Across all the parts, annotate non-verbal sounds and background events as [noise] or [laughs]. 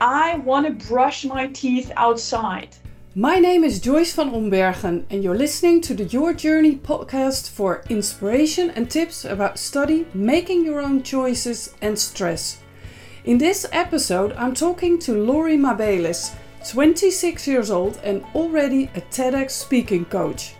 I want to brush my teeth outside. My name is Joyce van Ombergen, and you're listening to the Your Journey podcast for inspiration and tips about study, making your own choices, and stress. In this episode, I'm talking to Laurie Mabelis, 26 years old and already a TEDx speaking coach.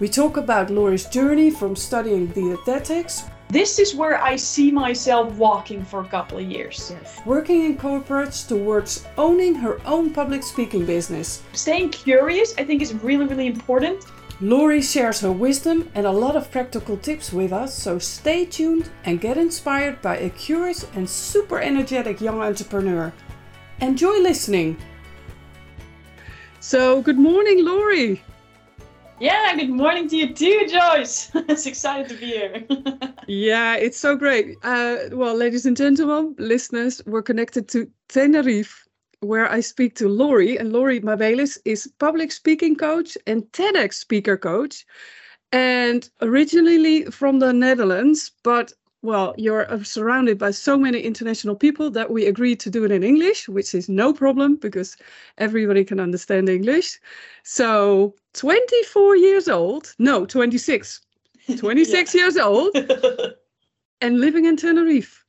We talk about Laurie's journey from studying dietetics this is where I see myself walking for a couple of years. Yes. Working in corporates towards owning her own public speaking business. Staying curious, I think, is really, really important. Laurie shares her wisdom and a lot of practical tips with us, so stay tuned and get inspired by a curious and super energetic young entrepreneur. Enjoy listening. So, good morning, Laurie. Yeah, good morning to you too, Joyce. [laughs] it's excited to be here. [laughs] yeah, it's so great. Uh, well, ladies and gentlemen, listeners, we're connected to Tenerife, where I speak to Laurie. And Laurie Mabelis is public speaking coach and TEDx speaker coach. And originally from the Netherlands, but well, you're uh, surrounded by so many international people that we agreed to do it in English, which is no problem because everybody can understand English. So, 24 years old, no, 26, [laughs] 26 years old, [laughs] and living in Tenerife.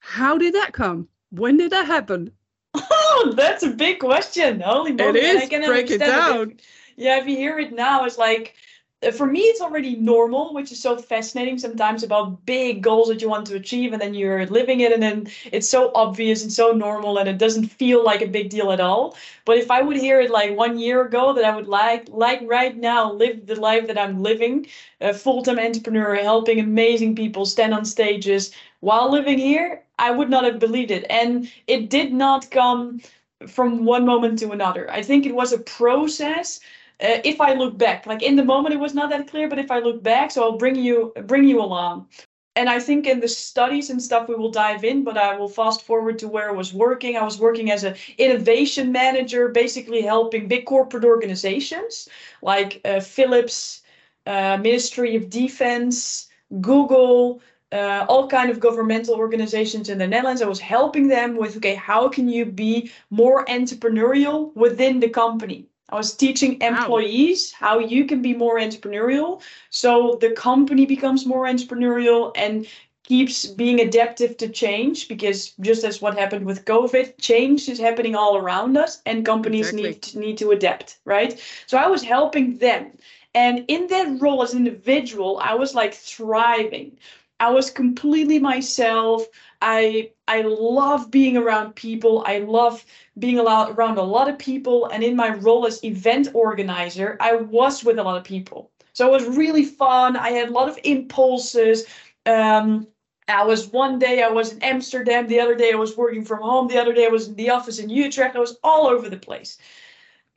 How did that come? When did that happen? Oh, that's a big question. Holy moly. It is. I can Break it down. It. Yeah, if you hear it now, it's like, Uh, for me it's already normal which is so fascinating sometimes about big goals that you want to achieve and then you're living it and then it's so obvious and so normal and it doesn't feel like a big deal at all. But if i would hear it like one year ago that i would like like right now live the life that i'm living a full-time entrepreneur helping amazing people stand on stages while living here i would not have believed it. And it did not come from one moment to another. I think it was a process uh, if I look back, like in the moment it was not that clear, but if I look back, so I'll bring you bring you along. And I think in the studies and stuff we will dive in, but I will fast forward to where I was working. I was working as an innovation manager, basically helping big corporate organizations like uh, Philips, uh, Ministry of Defense, Google, uh, all kind of governmental organizations in the Netherlands. I was helping them with okay, how can you be more entrepreneurial within the company? I was teaching employees wow. how you can be more entrepreneurial. So the company becomes more entrepreneurial and keeps being adaptive to change because just as what happened with COVID, change is happening all around us and companies exactly. need to, need to adapt, right? So I was helping them. And in that role as an individual, I was like thriving. I was completely myself. I I love being around people. I love being around a lot of people. And in my role as event organizer, I was with a lot of people. So it was really fun. I had a lot of impulses. Um, I was one day I was in Amsterdam, the other day I was working from home, the other day I was in the office in Utrecht. I was all over the place.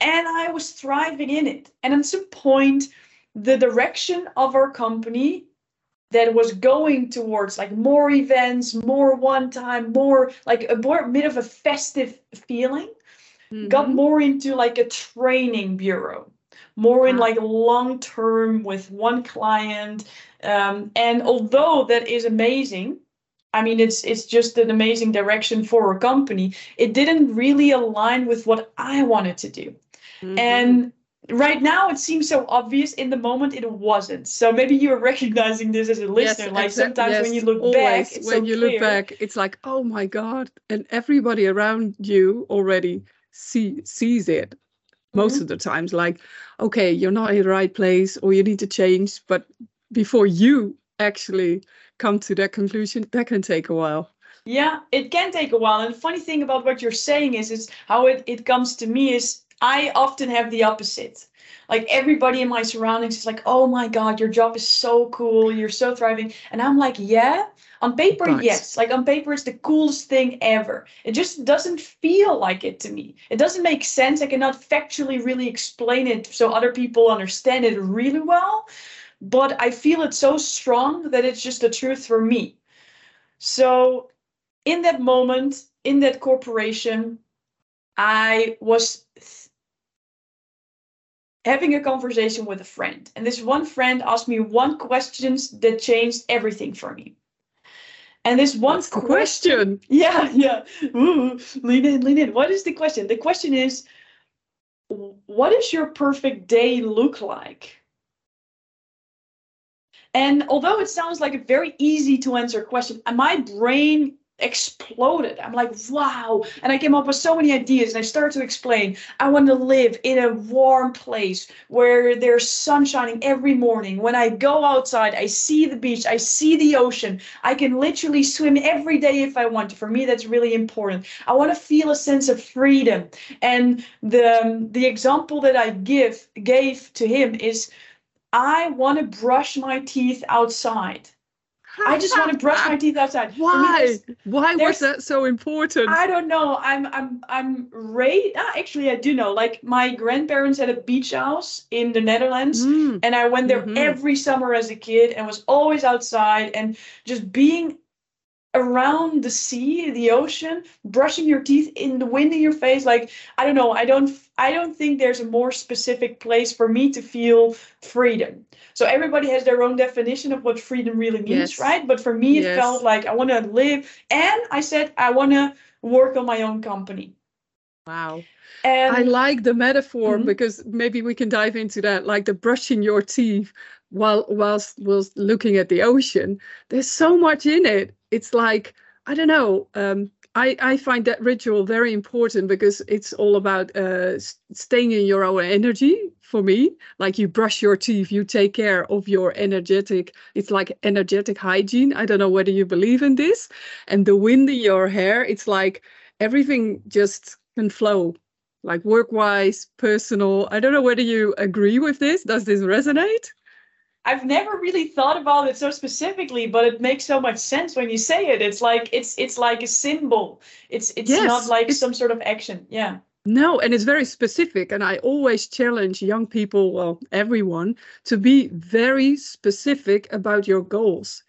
And I was thriving in it. And at some point, the direction of our company that was going towards like more events, more one time, more like a more bit of a festive feeling, mm-hmm. got more into like a training bureau, more in like long term with one client. Um, and although that is amazing, I mean it's it's just an amazing direction for a company. It didn't really align with what I wanted to do. Mm-hmm. And right now it seems so obvious. In the moment it wasn't. So maybe you're recognizing this as a listener. Yes, like sometimes yes, when you look always, back when so you clear. look back it's like oh my god. And everybody around you already see sees it most mm-hmm. of the times. Like okay you're not in the right place or you need to change. But before you actually come to that conclusion that can take a while. Yeah it can take a while. And the funny thing about what you're saying is is how it, it comes to me is I often have the opposite. Like everybody in my surroundings is like, oh my God, your job is so cool. You're so thriving. And I'm like, yeah, on paper, but. yes. Like on paper, it's the coolest thing ever. It just doesn't feel like it to me. It doesn't make sense. I cannot factually really explain it so other people understand it really well. But I feel it so strong that it's just the truth for me. So in that moment, in that corporation, I was having a conversation with a friend. And this one friend asked me one question that changed everything for me. And this one question? [laughs] Yeah, yeah. Ooh, lean in, lean in. What is the question? The question is, what does your perfect day look like? And although it sounds like a very easy to answer question, my brain exploded. I'm like, wow. And I came up with so many ideas and I started to explain I want to live in a warm place where there's sun shining every morning. When I go outside, I see the beach, I see the ocean. I can literally swim every day if I want to. For me, that's really important. I want to feel a sense of freedom. And the, the example that I give gave to him is I want to brush my teeth outside. I just want to brush my teeth outside. Why? Why was that so important? I don't know. I'm I'm I'm raised. Ah, actually, I do know. Like my grandparents had a beach house in the Netherlands, mm. and I went there mm-hmm. every summer as a kid and was always outside and just being around the sea, the ocean, brushing your teeth in the wind in your face. Like I don't know. I don't. I don't think there's a more specific place for me to feel freedom. So everybody has their own definition of what freedom really means, yes. right? But for me, it yes. felt like I want to live, and I said I want to work on my own company. Wow. And I like the metaphor mm-hmm. because maybe we can dive into that, like the brushing your teeth while whilst whilst looking at the ocean. There's so much in it. It's like I don't know. Um, I, I find that ritual very important because it's all about uh, staying in your own energy for me. Like you brush your teeth, you take care of your energetic, it's like energetic hygiene. I don't know whether you believe in this. And the wind in your hair, it's like everything just can flow, like work wise, personal. I don't know whether you agree with this. Does this resonate? I've never really thought about it so specifically, but it makes so much sense when you say it. It's like it's it's like a symbol. It's it's yes, not like it's, some sort of action. Yeah. No, and it's very specific. And I always challenge young people, well, everyone, to be very specific about your goals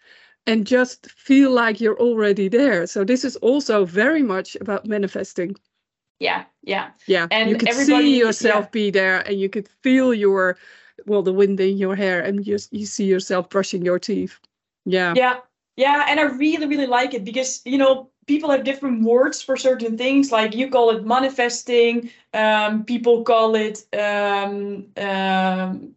and just feel like you're already there. So this is also very much about manifesting. Yeah, yeah. Yeah. And you could see yourself yeah. be there and you could feel your well the wind in your hair and you you see yourself brushing your teeth. Yeah. Yeah. Yeah and i really really like it because you know people have different words for certain things. Like you call it manifesting um, people call it um, um,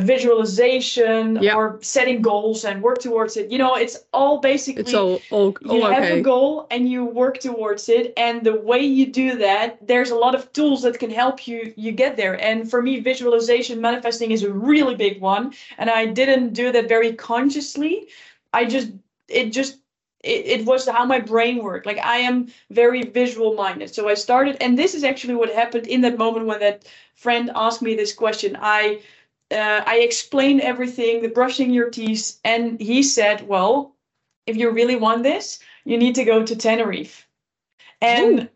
visualization yeah. or setting goals and work towards it. You know, it's all basically it's all, all, all you okay. have a goal and you work towards it. And the way you do that, there's a lot of tools that can help you you get there. And for me, visualization, manifesting is a really big one. And I didn't do that very consciously. I just it just it, it was how my brain worked. Like I am very visual minded. So I started, and this is actually what happened in that moment when that friend asked me this question. I uh, I explained everything, the brushing your teeth, and he said, "Well, if you really want this, you need to go to Tenerife." And Ooh.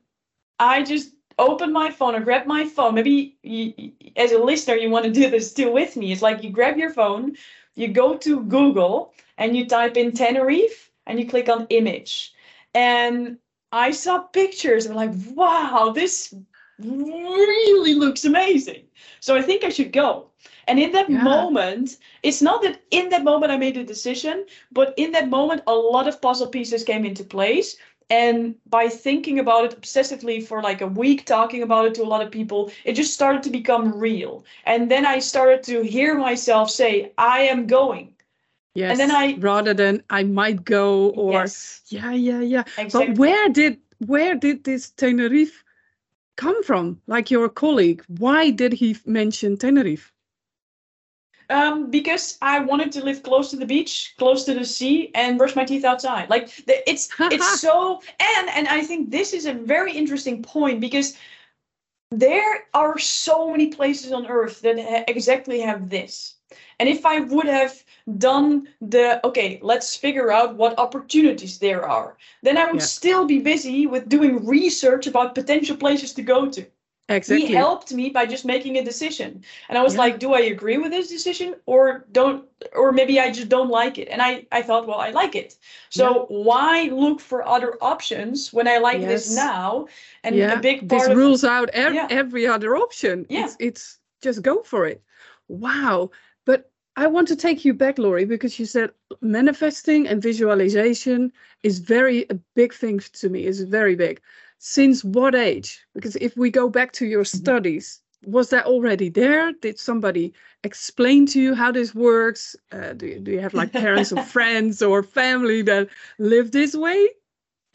I just opened my phone or grabbed my phone. Maybe you, as a listener, you want to do this too with me. It's like you grab your phone, you go to Google, and you type in Tenerife, and you click on image, and I saw pictures. I'm like, wow, this really looks amazing. So I think I should go. And in that yeah. moment, it's not that in that moment I made a decision, but in that moment, a lot of puzzle pieces came into place. And by thinking about it obsessively for like a week, talking about it to a lot of people, it just started to become real. And then I started to hear myself say, I am going. Yes. And then I rather than I might go or yes. yeah, yeah, yeah. Exactly. But where did where did this Tenerife come from? Like your colleague, why did he mention Tenerife? Um, because I wanted to live close to the beach, close to the sea, and brush my teeth outside. Like the, it's [laughs] it's so and and I think this is a very interesting point because there are so many places on earth that ha- exactly have this. And if I would have done the okay, let's figure out what opportunities there are, then I would yeah. still be busy with doing research about potential places to go to. Exactly. He helped me by just making a decision. And I was yeah. like, do I agree with this decision or don't or maybe I just don't like it. And I I thought, well, I like it. So yeah. why look for other options when I like yes. this now? And yeah. a big part this of, rules out ev- every other option. Yeah. It's, it's just go for it. Wow. But I want to take you back, Laurie, because you said manifesting and visualization is very a big thing to me. Is very big. Since what age? Because if we go back to your Mhm. studies, was that already there? Did somebody explain to you how this works? Uh, do, you, do you have like parents or [laughs] friends or family that live this way?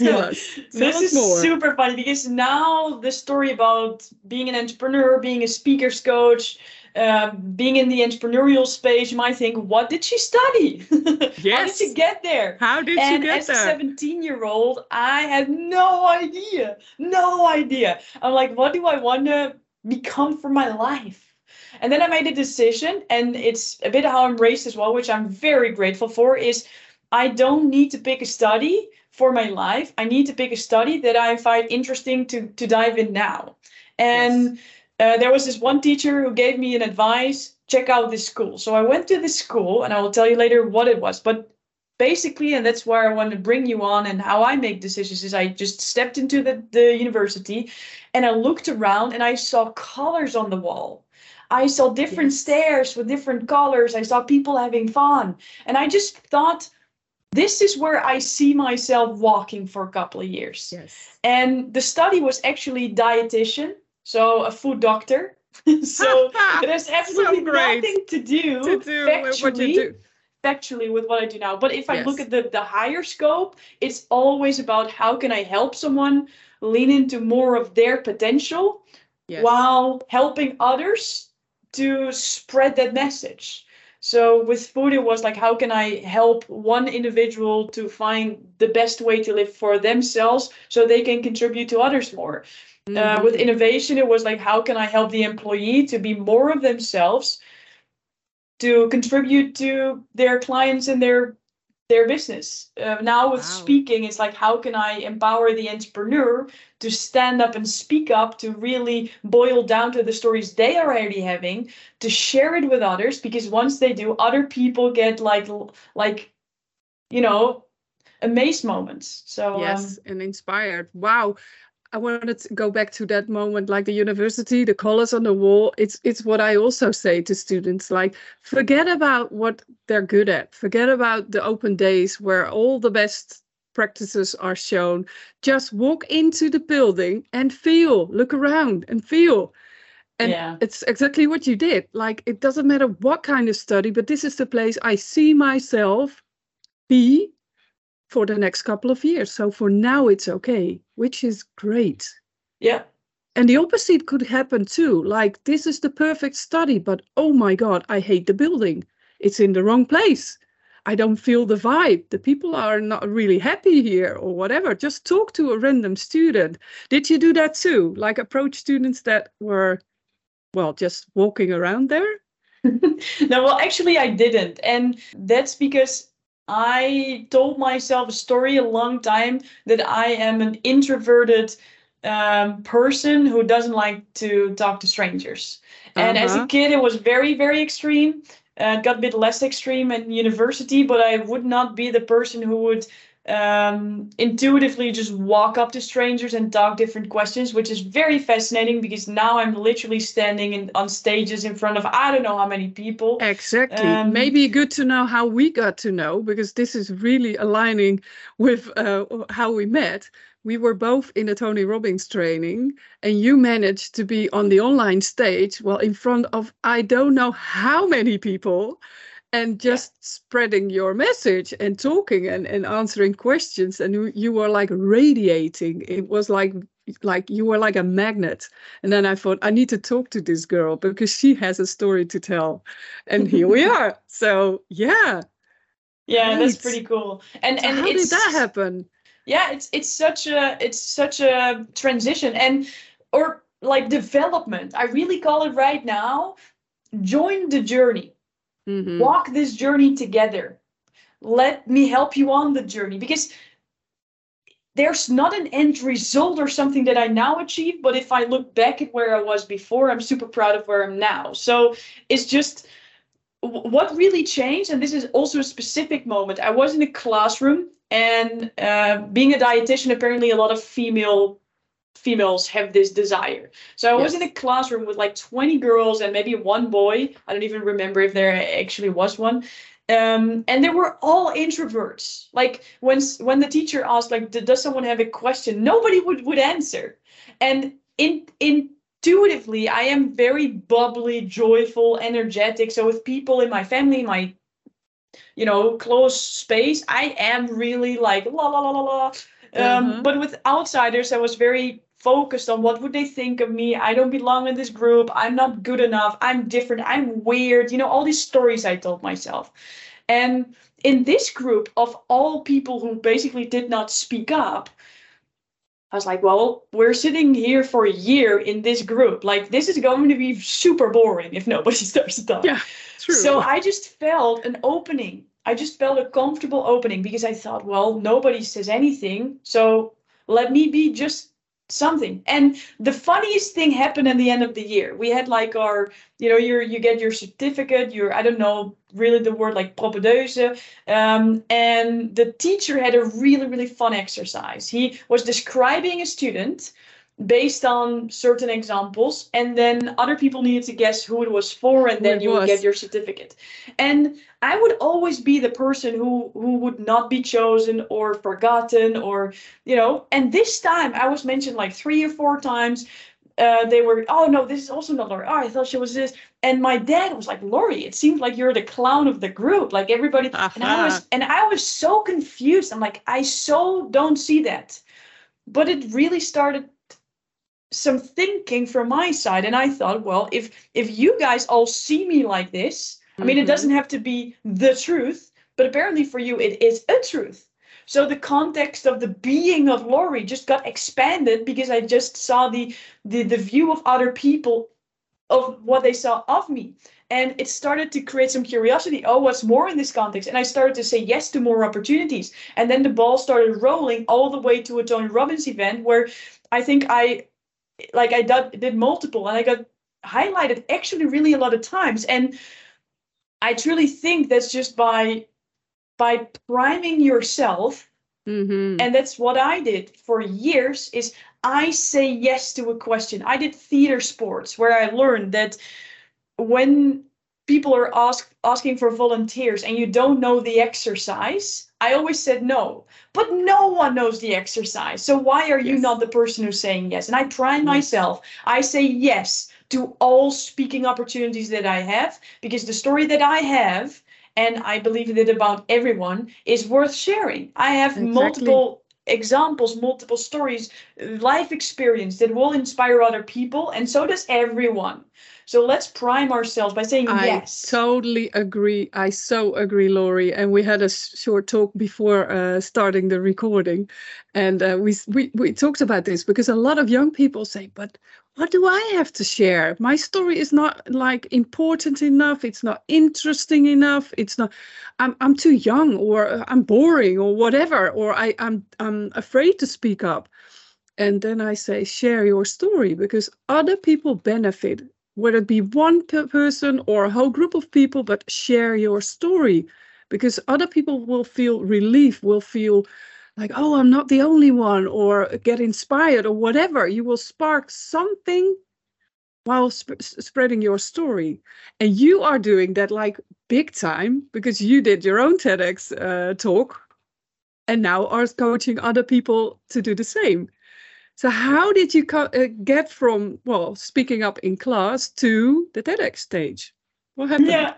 Us. This is more. super funny because now the story about being an entrepreneur, being a speaker's coach, uh, being in the entrepreneurial space, you might think, what did she study? [laughs] How did she get there? How did and you get as a there? 17 year old, I had no idea. No idea. I'm like, what do I want to become for my life? And then I made a decision, and it's a bit how I'm raised as well, which I'm very grateful for, is I don't need to pick a study for my life. I need to pick a study that I find interesting to, to dive in now. And uh, there was this one teacher who gave me an advice check out this school. So I went to this school, and I will tell you later what it was. But basically, and that's where I want to bring you on and how I make decisions, is I just stepped into the, the university and I looked around and I saw colors on the wall. I saw different Yes. stairs with different colors. I saw people having fun. And I just thought, this is where I see myself walking for a couple of years. Yes. And the study was actually dietitian, so a food doctor. [laughs] so [laughs] it has absolutely great nothing to do, to do with what you do. factually with what I do now. But if I look at the, the higher scope, it's always about how can I help someone lean into more of their potential Yes. while helping others to spread that message. So with food, it was like, how can I help one individual to find the best way to live for themselves so they can contribute to others more? Uh, with Mhm. innovation, it was like, how can I help the employee to be more of themselves to contribute to their clients and their their business. Uh, now with Wow. speaking, it's like how can I empower the entrepreneur to stand up and speak up to really boil down to the stories they are already having, to share it with others because once they do, other people get like like you know amazed moments. So um, yes and inspired wow i wanted to go back to that moment like the university the colors on the wall. It's it's what i also say to students like forget about what they're good at. Forget about the open days where all the best practices are shown. Just walk into the building and feel look around and feel. And Yeah. it's exactly what you did. Like it doesn't matter what kind of study but this is the place i see myself be for the next couple of years. So for now, it's okay, which is great. yeah. And the opposite could happen too. Like, this is the perfect study, but oh my God, I hate the building. It's in the wrong place. I don't feel the vibe. The people are not really happy here or whatever. Just talk to a random student. Did you do that too? Like, approach students that were, well, just walking around there? [laughs] no, well, actually, I didn't. And that's because I told myself a story a long time that I am an introverted um, person who doesn't like to talk to strangers. And as a Uh-huh. kid, it was very, very extreme. Uh, it got a bit less extreme in university, but I would not be the person who would um, intuitively just walk up to strangers and talk different questions, which is very fascinating because now I'm literally standing in, on stages in front of I don't know how many people. Exactly. Um, Maybe good to know how we got to know because this is really aligning with uh, how we met. We were both in the Tony Robbins training, and you managed to be on the online stage, well, in front of I don't know how many people, and just spreading your message and talking and, and answering questions. And you, you were like radiating. It was like like you were like a magnet. And then I thought, I need to talk to this girl because she has a story to tell. And here we [laughs] are. So yeah. Yeah, that's pretty cool. And So and how did that happen? yeah it's it's such a it's such a transition and or like development i really call it right now join the journey Mhm. walk this journey together let me help you on the journey because there's not an end result or something that i now achieve but if i look back at where i was before i'm super proud of where i'm now so it's just what really changed and this is also a specific moment i was in a classroom and uh, being a dietitian apparently a lot of female females have this desire. So I was in a classroom with like 20 girls and maybe one boy. I don't even remember if there actually was one. Um, and they were all introverts. Like when when the teacher asked, like, does someone have a question? Nobody would would answer. And in intuitively, I am very bubbly, joyful, energetic. So with people in my family, my you know close space, I am really like la la la la la. Um, Mhm. But with outsiders, I was very focused on what would they think of me. I don't belong in this group. I'm not good enough. I'm different. I'm weird. You know all these stories I told myself. And in this group of all people who basically did not speak up, I was like, well, we're sitting here for a year in this group. Like, this is going to be super boring if nobody [laughs] starts to talk. Yeah, true. So I just felt an opening. I just felt a comfortable opening because I thought, well, nobody says anything. So let me be just something. And the funniest thing happened at the end of the year. We had like our, you know, your you get your certificate, your I don't know really the word like propedeuse. Um, and the teacher had a really, really fun exercise. He was describing a student based on certain examples, and then other people needed to guess who it was for, and then you would get your certificate. And I would always be the person who who would not be chosen or forgotten or you know. And this time I was mentioned like three or four times. Uh, they were, oh no, this is also not Laurie. Oh, I thought she was this. And my dad was like, Laurie, it seems like you're the clown of the group. Like everybody, and I was, and I was so confused. I'm like, I so don't see that. But it really started some thinking from my side, and I thought, well, if if you guys all see me like this, I mean, it mm-hmm. doesn't have to be the truth, but apparently for you, it is a truth. So the context of the being of Laurie just got expanded because I just saw the the the view of other people of what they saw of me. And it started to create some curiosity. Oh, what's more in this context? And I started to say yes to more opportunities. And then the ball started rolling all the way to a Tony Robbins event where I think I like I did, did multiple and I got highlighted actually really a lot of times. And I truly think that's just by by priming yourself Mhm. and that's what I did for years is I say yes to a question. I did theater sports where I learned that when people are ask, asking for volunteers and you don't know the exercise, I always said no. But no one knows the exercise. So why are you not the person who's saying yes? And I prime Yes. myself. I say yes to all speaking opportunities that I have because the story that I have and I believe that about everyone is worth sharing. I have Exactly. multiple examples, multiple stories, life experience that will inspire other people, and so does everyone. So let's prime ourselves by saying I yes. totally agree. I so agree, Laurie. And we had a short talk before uh, starting the recording, and uh, we, we we talked about this because a lot of young people say, "But what do I have to share? My story is not like important enough. It's not interesting enough. It's not. I'm I'm too young, or uh, I'm boring, or whatever, or I I'm I'm afraid to speak up." And then I say, share your story because other people benefit whether it be one per person or a whole group of people, but share your story because other people will feel relief, will feel like, oh, I'm not the only one, or get inspired, or whatever. You will spark something while sp- spreading your story. And you are doing that like big time because you did your own TEDx uh, talk and now are coaching other people to do the same. So how did you co- uh, get from well speaking up in class to the TEDx stage? What happened? Yeah.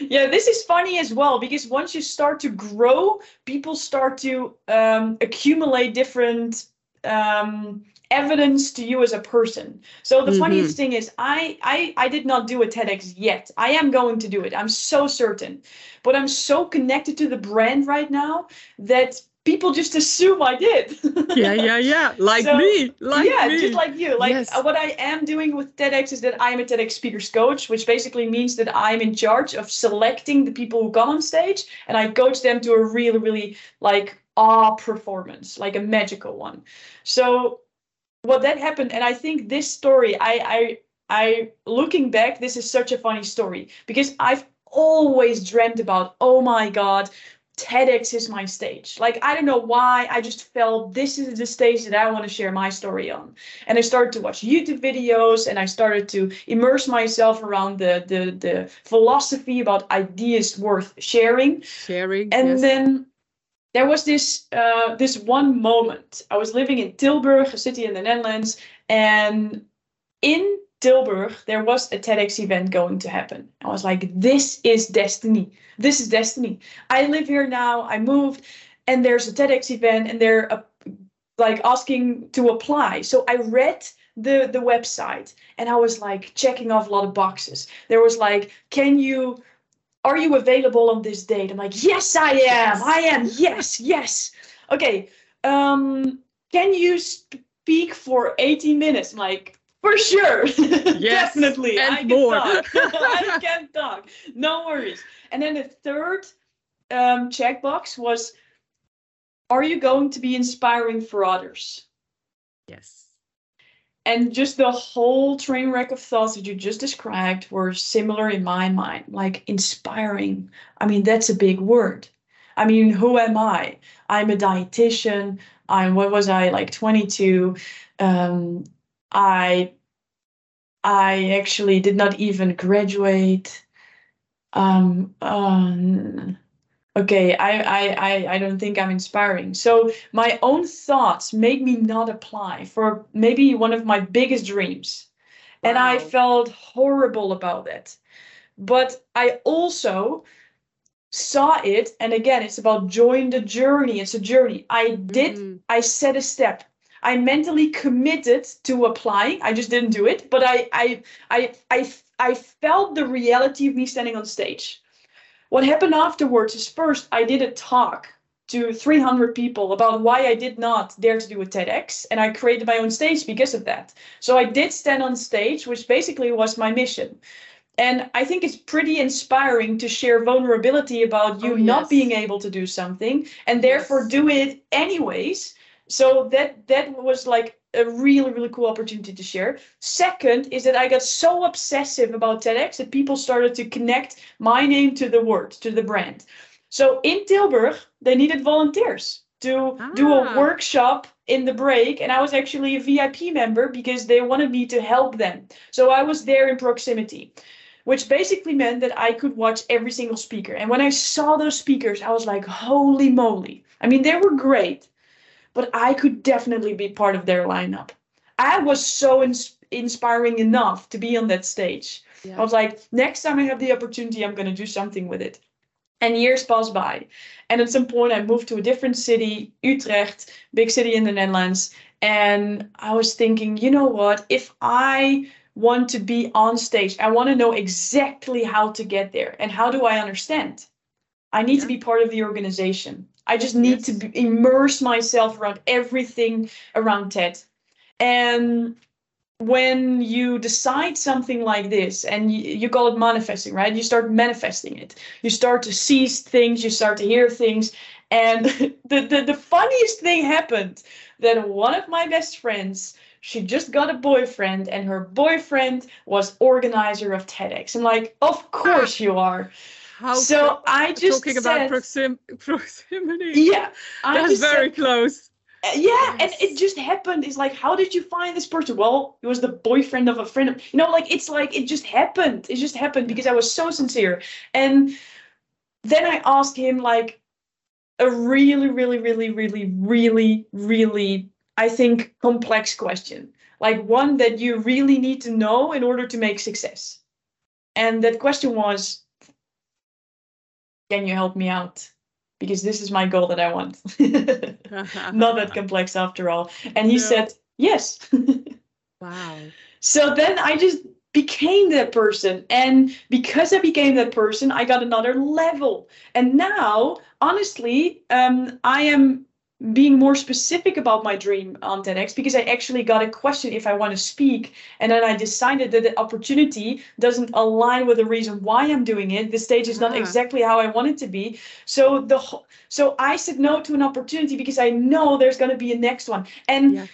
Yeah, this is funny as well because once you start to grow, people start to um, accumulate different um, evidence to you as a person. So the funniest thing is, I, I I did not do a TEDx yet. I am going to do it. I'm so certain, but I'm so connected to the brand right now that people just assume I did. [laughs] Yeah, yeah, yeah. Like So, me, like yeah, me. just like you. Like Yes. uh, what I am doing with TEDx is that I'm a TEDx speakers coach, which basically means that I'm in charge of selecting the people who come on stage and I coach them to a really, really like awe performance, like a magical one. So what that happened, and I think this story, I I I looking back, this is such a funny story because I've always dreamt about, oh my god, TEDx is my stage. Like, I don't know why, I just felt this is the stage that I want to share my story on. And I started to watch YouTube videos and I started to immerse myself around the, the, the philosophy about ideas worth sharing. Sharing. And yes. then there was this uh, this one moment. I was living in Tilburg, a city in the Netherlands, and in Tilburg there was a TEDx event going to happen. I was like, this is destiny. This is destiny. I live here now. I moved, and there's a TEDx event, and they're uh, like asking to apply. So I read the the website, and I was like checking off a lot of boxes. There was like, can you are you available on this date? I'm like, yes, I am. I am. Yes, yes. Okay. Um, can you speak for 80 minutes? I'm like, for sure. [laughs] Yes, Definitely. and I can more. talk. [laughs] [laughs] I can talk. No worries. And then the third um, checkbox was, are you going to be inspiring for others? Yes. And just the whole train wreck of thoughts that you just described were similar in my mind, like inspiring. I mean, that's a big word. I mean, who am I? I'm a dietitian. I'm what was I like 22? Um, I I actually did not even graduate. Um, um, okay, I, I, I, I don't think I'm inspiring. So my own thoughts made me not apply for maybe one of my biggest dreams. And I felt horrible about it. But I also saw it, and again, it's about join the journey. It's a journey. I did, Mhm. I set a step. I mentally committed to applying. I just didn't do it, but I, I, I, I, I felt the reality of me standing on stage. What happened afterwards is first I did a talk to 300 people about why I did not dare to do a TEDx, and I created my own stage because of that. So I did stand on stage, which basically was my mission. And I think it's pretty inspiring to share vulnerability about you Oh, not being able to do something and therefore Yes. do it anyways. So that that was like a really really cool opportunity to share. Second is that I got so obsessive about TEDx that people started to connect my name to the word, to the brand. So in Tilburg, they needed volunteers to do a Ah. workshop in the break and I was actually a VIP member because they wanted me to help them. So I was there in proximity which basically meant that I could watch every single speaker. And when I saw those speakers, I was like, holy moly. I mean, they were great, but I could definitely be part of their lineup. I was so ins- inspiring enough to be on that stage. I was like, next time I have the opportunity, I'm going to do something with it. And years passed by. And at some point, I moved to a different city, Utrecht, big city in the Netherlands. And I was thinking, you know what? If I want to be on stage, I want to know exactly how to get there. And how do I understand? I need to be part of the organization. I just need to be, immerse myself around everything around TED. And when you decide something like this and you, you call it manifesting right you start manifesting it you start to see things you start to hear things and [laughs] the, the, the funniest thing happened that one of my best friends she just got a boyfriend and her boyfriend was organizer of TEDx. I'm like, of course you are. How so I just talking said, about proxim- [laughs] proximity. yeah, I That's just said, very close. uh, yeah, and it just happened. It's like, how did you find this person? Well, it was the boyfriend of a friend. Of, you know, like it's like it just happened. It just happened because I was so sincere. And then I asked him like a really, really, really, really, really, really, I think, complex question. Like one that you really need to know in order to make success. And that question was, can you help me out? Because this is my goal that I want. [laughs] not that [laughs] complex after all. And he No. said, yes. [laughs] Wow. so then I just became that person. And because I became that person, I got another level. And now, honestly, um, I am being more specific about my dream on TEDx because I actually got a question if I want to speak. And then I decided that the opportunity doesn't align with the reason why I'm doing it. The stage is not Ah. exactly how I want it to be. So the so I said no to an opportunity because I know there's going to be a next one. And Yeah.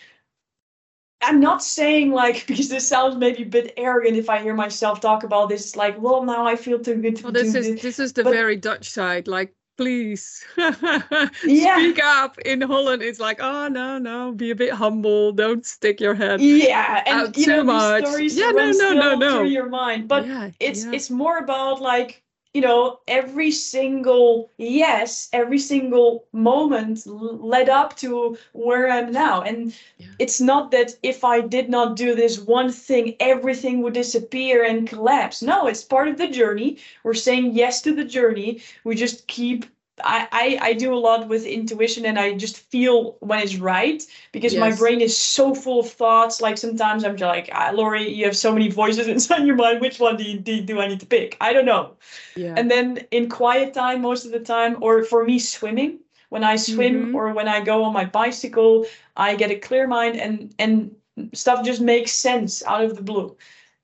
I'm not saying like [laughs] because this sounds maybe a bit arrogant if I hear myself talk about this. Like, well, now I feel too good to Well, do this this. is this is the but- very Dutch side. Like please [laughs] Yeah. speak up in holland it's like oh no no be a bit humble don't stick your head Yeah, and out you know much. stories Yeah, no, no, no, no. through your mind, but yeah, it's yeah. it's more about like you know every single yes every single moment led up to where i'm now. And Yeah. it's not that if i did not do this one thing everything would disappear and collapse. No it's part of the journey. We're saying yes to the journey. We just keep I, I, I do a lot with intuition and I just feel when it's right because my brain is so full of thoughts. Like sometimes I'm just like, ah, Laurie, you have so many voices [laughs] inside your mind. Which one do, you, do, do I need to pick? I don't know. yeah And then in quiet time, most of the time, or for me, swimming, when I swim Mhm. or when I go on my bicycle, I get a clear mind and, and stuff just makes sense out of the blue.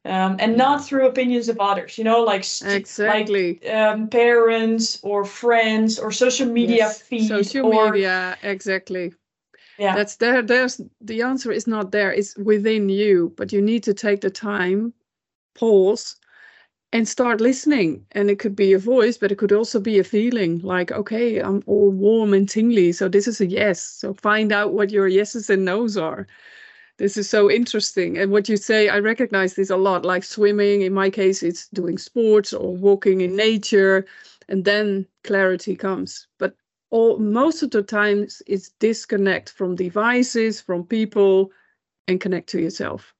Um, and not through opinions of others, you know, like, st- like um, parents or friends or social media Yes, feed social or media exactly. Yeah. That's there there's the answer is not there it's within you but you need to take the time pause and start listening. And it could be a voice but it could also be a feeling like okay i'm all warm and tingly so this is a yes. So find out what your yeses and nos are this is so interesting and what you say i recognize this a lot like swimming in my case it's doing sports or walking in nature and then clarity comes but all most of the times it's disconnect from devices from people and connect to yourself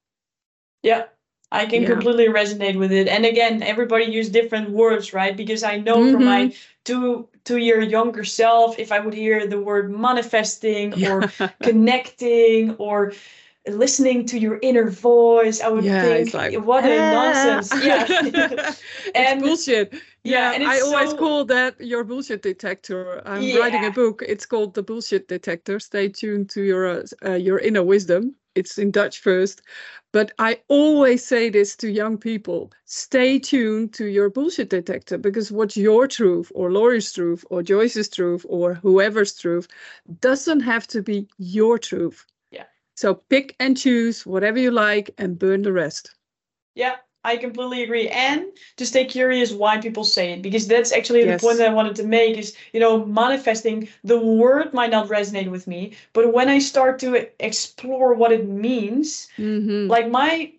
Yeah, I can Yeah. completely resonate with it. And again, everybody use different words, right? Because I know from my mm-hmm. two two year younger self, if I would hear the word manifesting or [laughs] connecting or listening to your inner voice, I would yeah think, like what a "Ah." nonsense. [laughs] Yeah. And- bullshit yeah, yeah, and i always so- call that your bullshit detector i'm writing a book it's called the bullshit detector stay tuned to your uh, uh, your inner wisdom it's in dutch first but i always say this to young people stay tuned to your bullshit detector because what's your truth or laurie's truth or joyce's truth or whoever's truth doesn't have to be your truth Yeah. So pick and choose whatever you like and burn the rest Yeah, I completely agree. And to stay curious why people say it, because that's actually Yes. the point that I wanted to make is, you know, manifesting, the word might not resonate with me, but when I start to explore what it means, Mhm. like my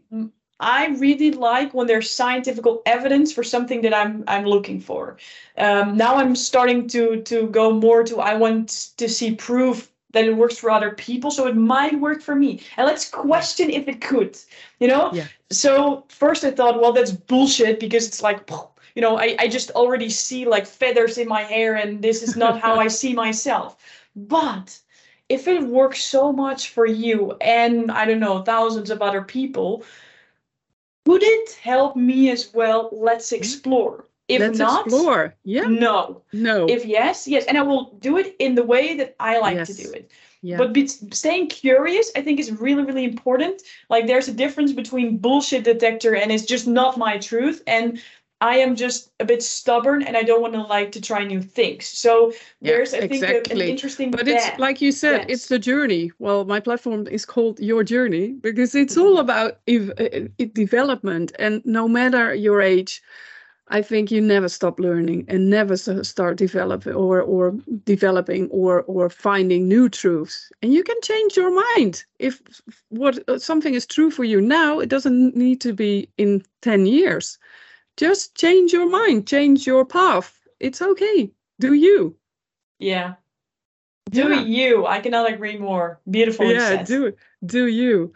I really like when there's scientific evidence for something that I'm I'm looking for. Um, now I'm starting to to go more to I want to see proof that it works for other people, so it might work for me. And let's question if it could. You know. Yeah. So first I thought, well, that's bullshit because it's like. You know, I, I just already see like feathers in my hair, and this is not how I see myself. But if it works so much for you and I don't know, thousands of other people, would it help me as well? Let's mm-hmm. explore. If let's not, explore yeah no. no If yes, yes. And I will do it in the way that I like to do it. yeah But be, staying curious, I think, is really, really important. Like, there's a difference between bullshit detector and it's just not my truth. And I am just a bit stubborn and I don't want to like to try new things. So Yeah, there's, I think, a- an exactly. interesting but it's like you said it's the journey well my platform is called your journey because it's all about ev- uh, uh, development and no matter your age i think you never stop learning and never start developing or or developing or or finding new truths and you can change your mind if what uh, something is true for you now it doesn't need to be in 10 years just change your mind change your path it's okay do you Yeah. Do Yeah. you? I cannot agree more. Beautiful. yeah do do you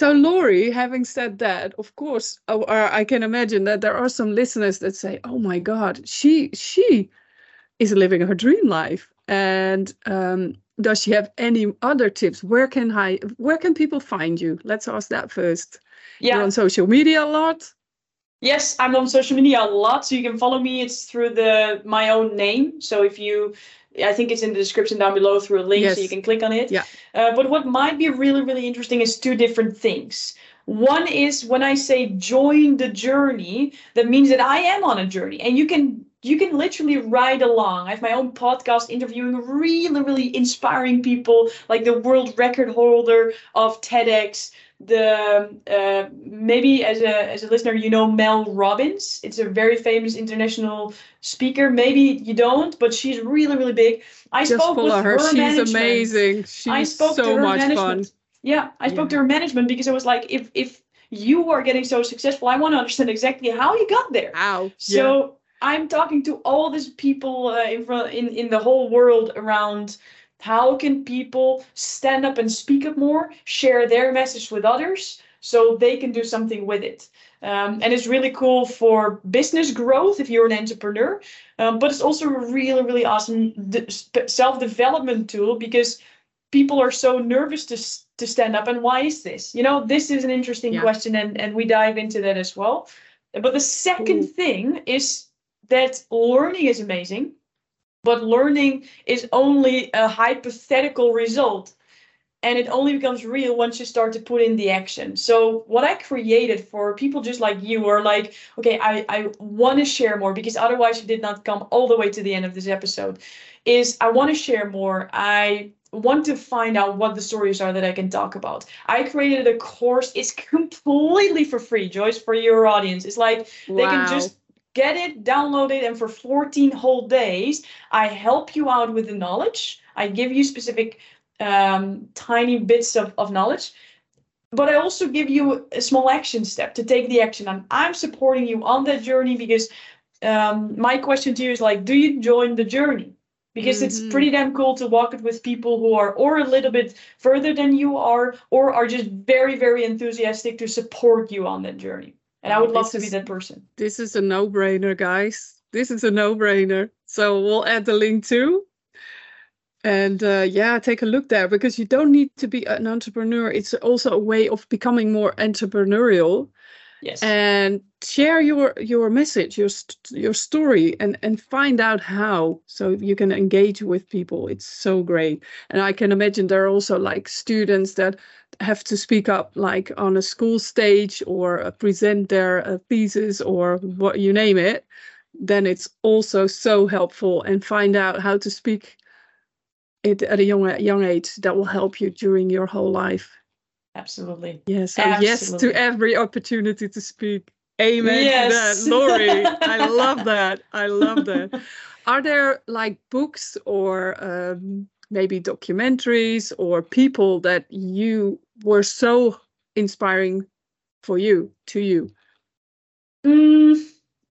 so Laurie, having said that of course uh, uh, i can imagine that there are some listeners that say oh my god she she is living her dream life and um, does she have any other tips where can i where can people find you let's ask that first Yeah. you're on social media a lot Yes, I'm on social media a lot, so you can follow me. It's through the my own name. So if you, I think it's in the description down below through a link, so you can click on it. Yeah. Uh, but what might be really, really interesting is two different things. One is when I say join the journey, that means that I am on a journey, and you can you can literally ride along. I have my own podcast interviewing really, really inspiring people, like the world record holder of TEDx the uh, maybe as a as a listener you know Mel Robbins. It's a very famous international speaker. Maybe you don't, but she's really really big. I Just spoke with her. her She's management. amazing. She's I spoke so to her much management. fun. Yeah, I spoke yeah. to her management because I was like, if if you are getting so successful, I want to understand exactly how you got there. How? So yeah. I'm talking to all these people uh, in front in in the whole world around how can people stand up and speak up more, share their message with others so they can do something with it? Um, and it's really cool for business growth if you're an entrepreneur, um, but it's also a really, really awesome self development tool because people are so nervous to, to stand up. And why is this? You know, this is an interesting yeah. question, and, and we dive into that as well. But the second cool. thing is that learning is amazing but learning is only a hypothetical result and it only becomes real once you start to put in the action. So what i created for people just like you are like okay i, I want to share more because otherwise you did not come all the way to the end of this episode is i want to share more. I want to find out what the stories are that i can talk about. I created a course. It's completely for free joyce for your audience. It's like wow. they can just get it, download it, and for 14 whole days, I help you out with the knowledge. I give you specific um, tiny bits of, of knowledge, but I also give you a small action step to take the action. And I'm supporting you on that journey because um, my question to you is like, do you join the journey? Because mm-hmm. it's pretty damn cool to walk it with people who are or a little bit further than you are, or are just very, very enthusiastic to support you on that journey. And I would love this to is, be that person. This is a no brainer, guys. This is a no brainer. So we'll add the link too. And uh, yeah, take a look there because you don't need to be an entrepreneur. It's also a way of becoming more entrepreneurial. Yes. And share your your message, your your story, and and find out how so you can engage with people. It's so great. And I can imagine there are also like students that have to speak up like on a school stage or uh, present their uh, thesis or what you name it then it's also so helpful and find out how to speak it at a young young age that will help you during your whole life. Absolutely. Yes so yes to every opportunity to speak. Amen yes. to that Laurie i [laughs] love that. I love that. Are there like books or um, maybe documentaries or people that you were so inspiring for you to you mm,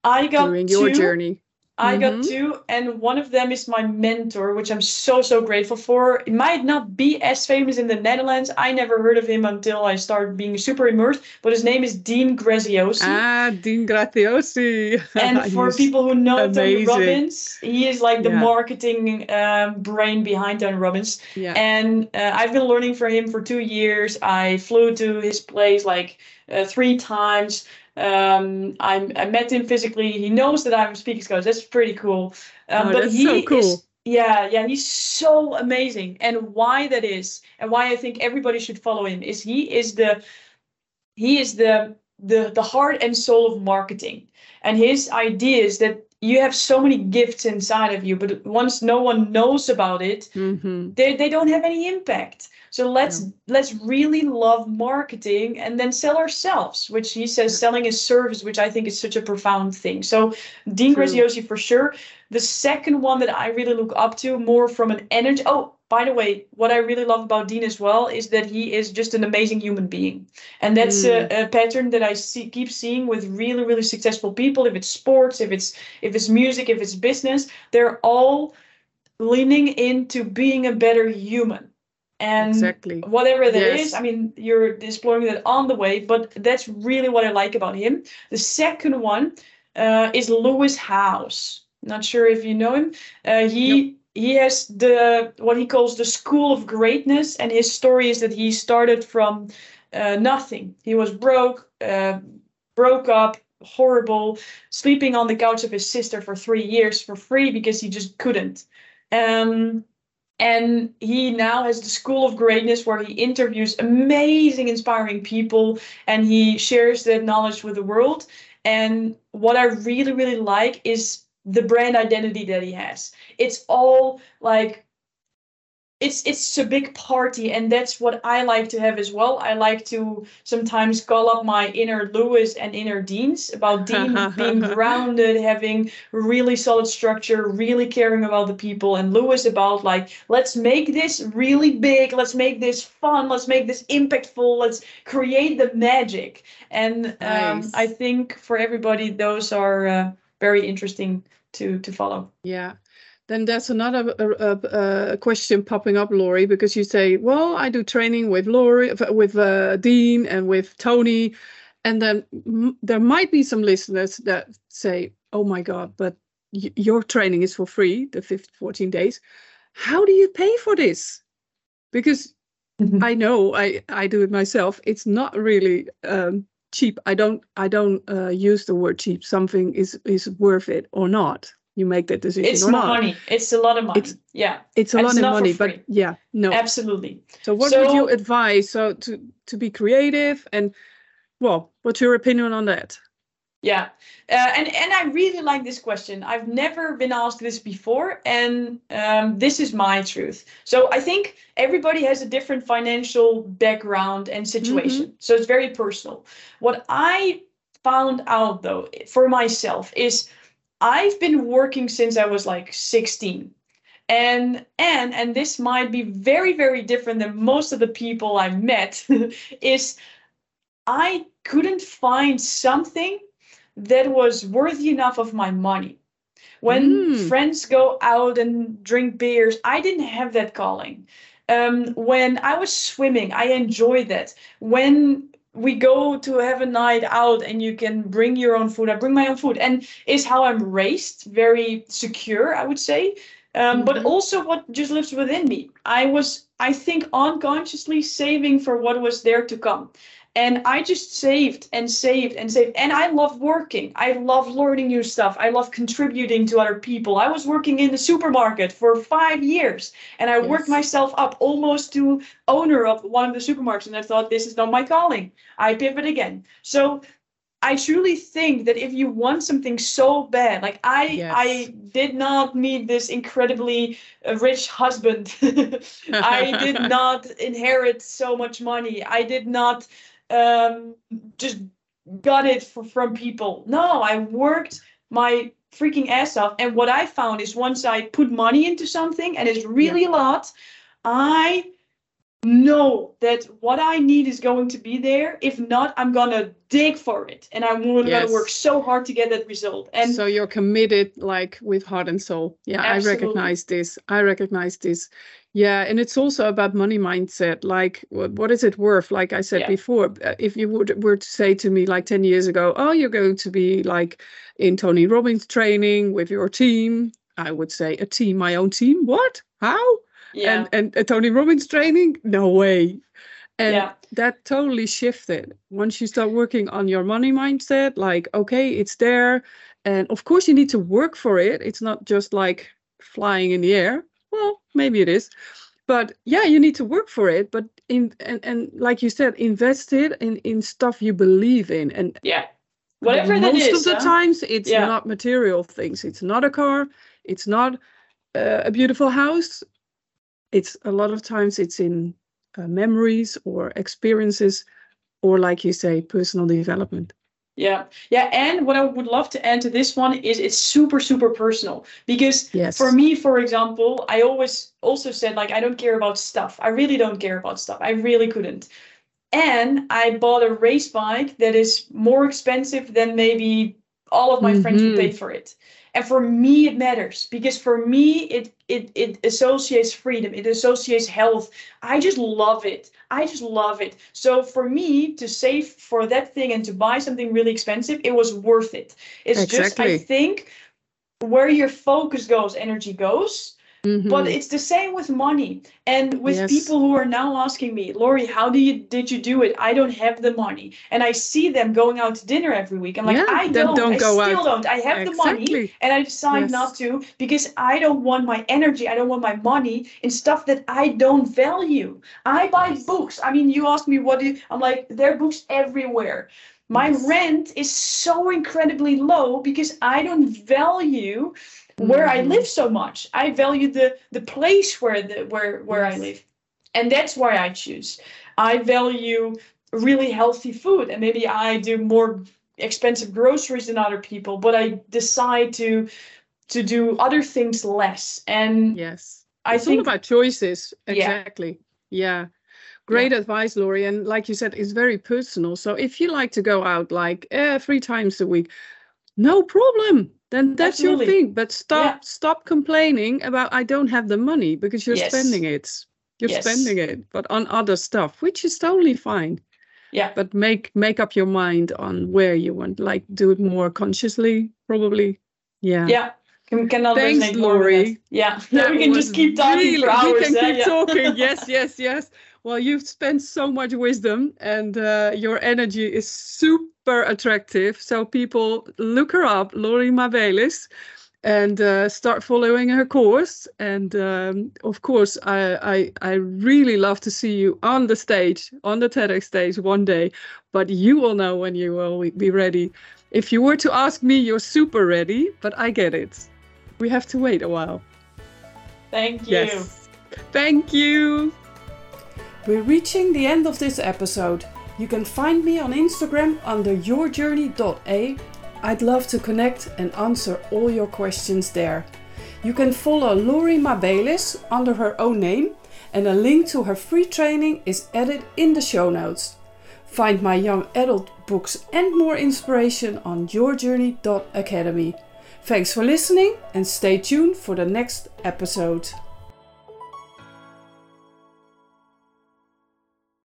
i got during your two. journey I mm-hmm. got two, and one of them is my mentor, which I'm so so grateful for. It might not be as famous in the Netherlands. I never heard of him until I started being super immersed. But his name is Dean Graziosi. Ah, Dean Graziosi. and [laughs] for people who know amazing. Tony Robbins, he is like the yeah. marketing um, brain behind Tony Robbins. Yeah. And uh, I've been learning from him for two years. I flew to his place like uh, three times. Um, I, I met him physically. He knows that I'm a speaking Scottish. That's pretty cool. Um, oh, but that's he so cool. Is, yeah, yeah, he's so amazing. And why that is, and why I think everybody should follow him, is he is the he is the the the heart and soul of marketing. And his idea is that you have so many gifts inside of you, but once no one knows about it, mm-hmm. they, they don't have any impact. So let's yeah. let's really love marketing and then sell ourselves, which he says selling is service, which I think is such a profound thing. So Dean True. Graziosi for sure. The second one that I really look up to more from an energy. Oh, by the way, what I really love about Dean as well is that he is just an amazing human being. And that's mm. a, a, pattern that I see, keep seeing with really, really successful people. If it's sports, if it's if it's music, if it's business, they're all leaning into being a better human. And exactly. whatever that yes. is, I mean, you're exploring that on the way, but that's really what I like about him. The second one uh, is Lewis Howes. Not sure if you know him. Uh, he nope he has the what he calls the school of greatness and his story is that he started from uh, nothing. He was broke uh, broke up horrible sleeping on the couch of his sister for three years for free because he just couldn't. Um, and he now has the school of greatness where he interviews amazing inspiring people and he shares that knowledge with the world. And what i really really like is the brand identity that he has. It's all like it's it's a big party and that's what i like to have as well i like to sometimes call up my inner lewis and inner deans about [laughs] dean being grounded having really solid structure really caring about the people and lewis about like let's make this really big let's make this fun let's make this impactful let's create the magic and um, Nice. i think for everybody those are uh, very interesting to to follow Yeah. Then there's another uh, uh, uh, question popping up, Laurie, because you say, "Well, I do training with Laurie, with uh, Dean, and with Tony," and then m- there might be some listeners that say, "Oh my God, but your training is for free, the 15, 14 days. How do you pay for this?" Because I know I I do it myself. It's not really um, cheap. I don't I don't uh, use the word cheap. Something is is worth it or not. You make that decision it's money it's a lot of money It's- yeah It's a and lot it's of money, but yeah, no. absolutely So what would you advise? So to to be creative and well, what's your opinion on that? Yeah, uh, and and I really like this question. I've never been asked this before, and um, this is my truth. So I think everybody has a different financial background and situation, so it's very personal. What I found out though for myself is I've been working since I was like 16. And and and this might be very very different than most of the people I've met [laughs] is I couldn't find something that was worthy enough of my money. When Mm. friends go out and drink beers, I didn't have that calling. Um, when I was swimming, I enjoyed that. When we go to have a night out and you can bring your own food, I bring my own food, and is how I'm raised, very secure, I would say. Um, But Mhm. also what just lives within me. I was, I think, unconsciously saving for what was there to come. And I just saved and saved and saved. And I love working. I love learning new stuff. I love contributing to other people. I was working in the supermarket for five years and I worked myself up almost to owner of one of the supermarkets. And I thought, this is not my calling. I pivot again. So I truly think that if you want something so bad, like I, Yes. I did not meet this incredibly uh, rich husband. [laughs] I did [laughs] not inherit so much money. I did not um, just got it for, from people. No, I worked my freaking ass off. And what I found is once I put money into something and it's really a lot, I know that what I need is going to be there. If not, I'm gonna dig for it, and I'm gonna Yes. work so hard to get that result. And so you're committed like with heart and soul. Yeah, Absolutely. I recognize this. I recognize this. Yeah, and it's also about money mindset. Like, what, what is it worth? Like I said Yeah. before, uh, if you would were to say to me like 10 years ago, oh, you're going to be like in Tony Robbins training with your team, I would say, a team, my own team. What? How? Yeah, and and a Tony Robbins training? No way. And Yeah. that totally shifted once you start working on your money mindset. Like, okay, it's there, and of course you need to work for it. It's not just like flying in the air. Well, maybe it is, but yeah, you need to work for it. But in and and like you said, invest it in in stuff you believe in, and yeah, whatever that most is. of the huh? times it's Yeah. not material things it's not a car it's not uh, a beautiful house it's a lot of times it's in uh, memories or experiences or like you say personal development Yeah, yeah, and what I would love to add to this one is it's super, super personal because yes for me, for example, I always also said like I don't care about stuff. I really don't care about stuff. I really couldn't. And I bought a race bike that is more expensive than maybe all of my friends would pay for it. And for me, it matters because for me, it it it associates freedom. It associates health. I just love it. I just love it. So for me to save for that thing and to buy something really expensive, it was worth it. It's just I think where your focus goes, energy goes. Mhm. But it's the same with money and with Yes. people who are now asking me, Laurie, how do you did you do it? I don't have the money, and I see them going out to dinner every week. I'm like, Yeah, I don't. don't I still out. don't. I have the money, and I decide Yes. not to because I don't want my energy. I don't want my money in stuff that I don't value. I buy books. I mean, you asked me what do you, I'm like, there are books everywhere. My Yes. rent is so incredibly low because I don't value where I Mhm. live so much. I value the the place where the where where I live, and that's why I choose. I value really healthy food, and maybe I do more expensive groceries than other people, but I decide to to do other things less. And Yes. I it's all think about choices. Yeah. Exactly. Yeah. Great advice, Laurie. And like you said, it's very personal. So if you like to go out like eh, three times a week, no problem. Then that's Absolutely. your thing. But stop Yeah. stop complaining about I don't have the money because you're Yes. spending it. You're Yes. spending it, but on other stuff, which is totally fine. yeah, But make make up your mind on where you want. Like do it more consciously, probably. Yeah. yeah. Can, cannot Thanks, resonate more with that. Laurie. Yeah, [laughs] That we can just keep talking really- for hours. We can keep Yeah. talking. [laughs] Yes, yes, yes. Well, you've spent so much wisdom, and uh, your energy is super attractive. So people look her up, Laurie Mabelis, and uh, start following her course. And um, of course, I, I I really love to see you on the stage, on the TEDx stage one day. But you will know when you will be ready. If you were to ask me, you're super ready. But I get it. We have to wait a while. Thank you. Yes. Thank you. We're reaching the end of this episode. You can find me on Instagram under yourjourney.a. I'd love to connect and answer all your questions there. You can follow Laurie Mabelis under her own name, and a link to her free training is added in the show notes. Find my young adult books and more inspiration on yourjourney.academy. Thanks for listening and stay tuned for the next episode.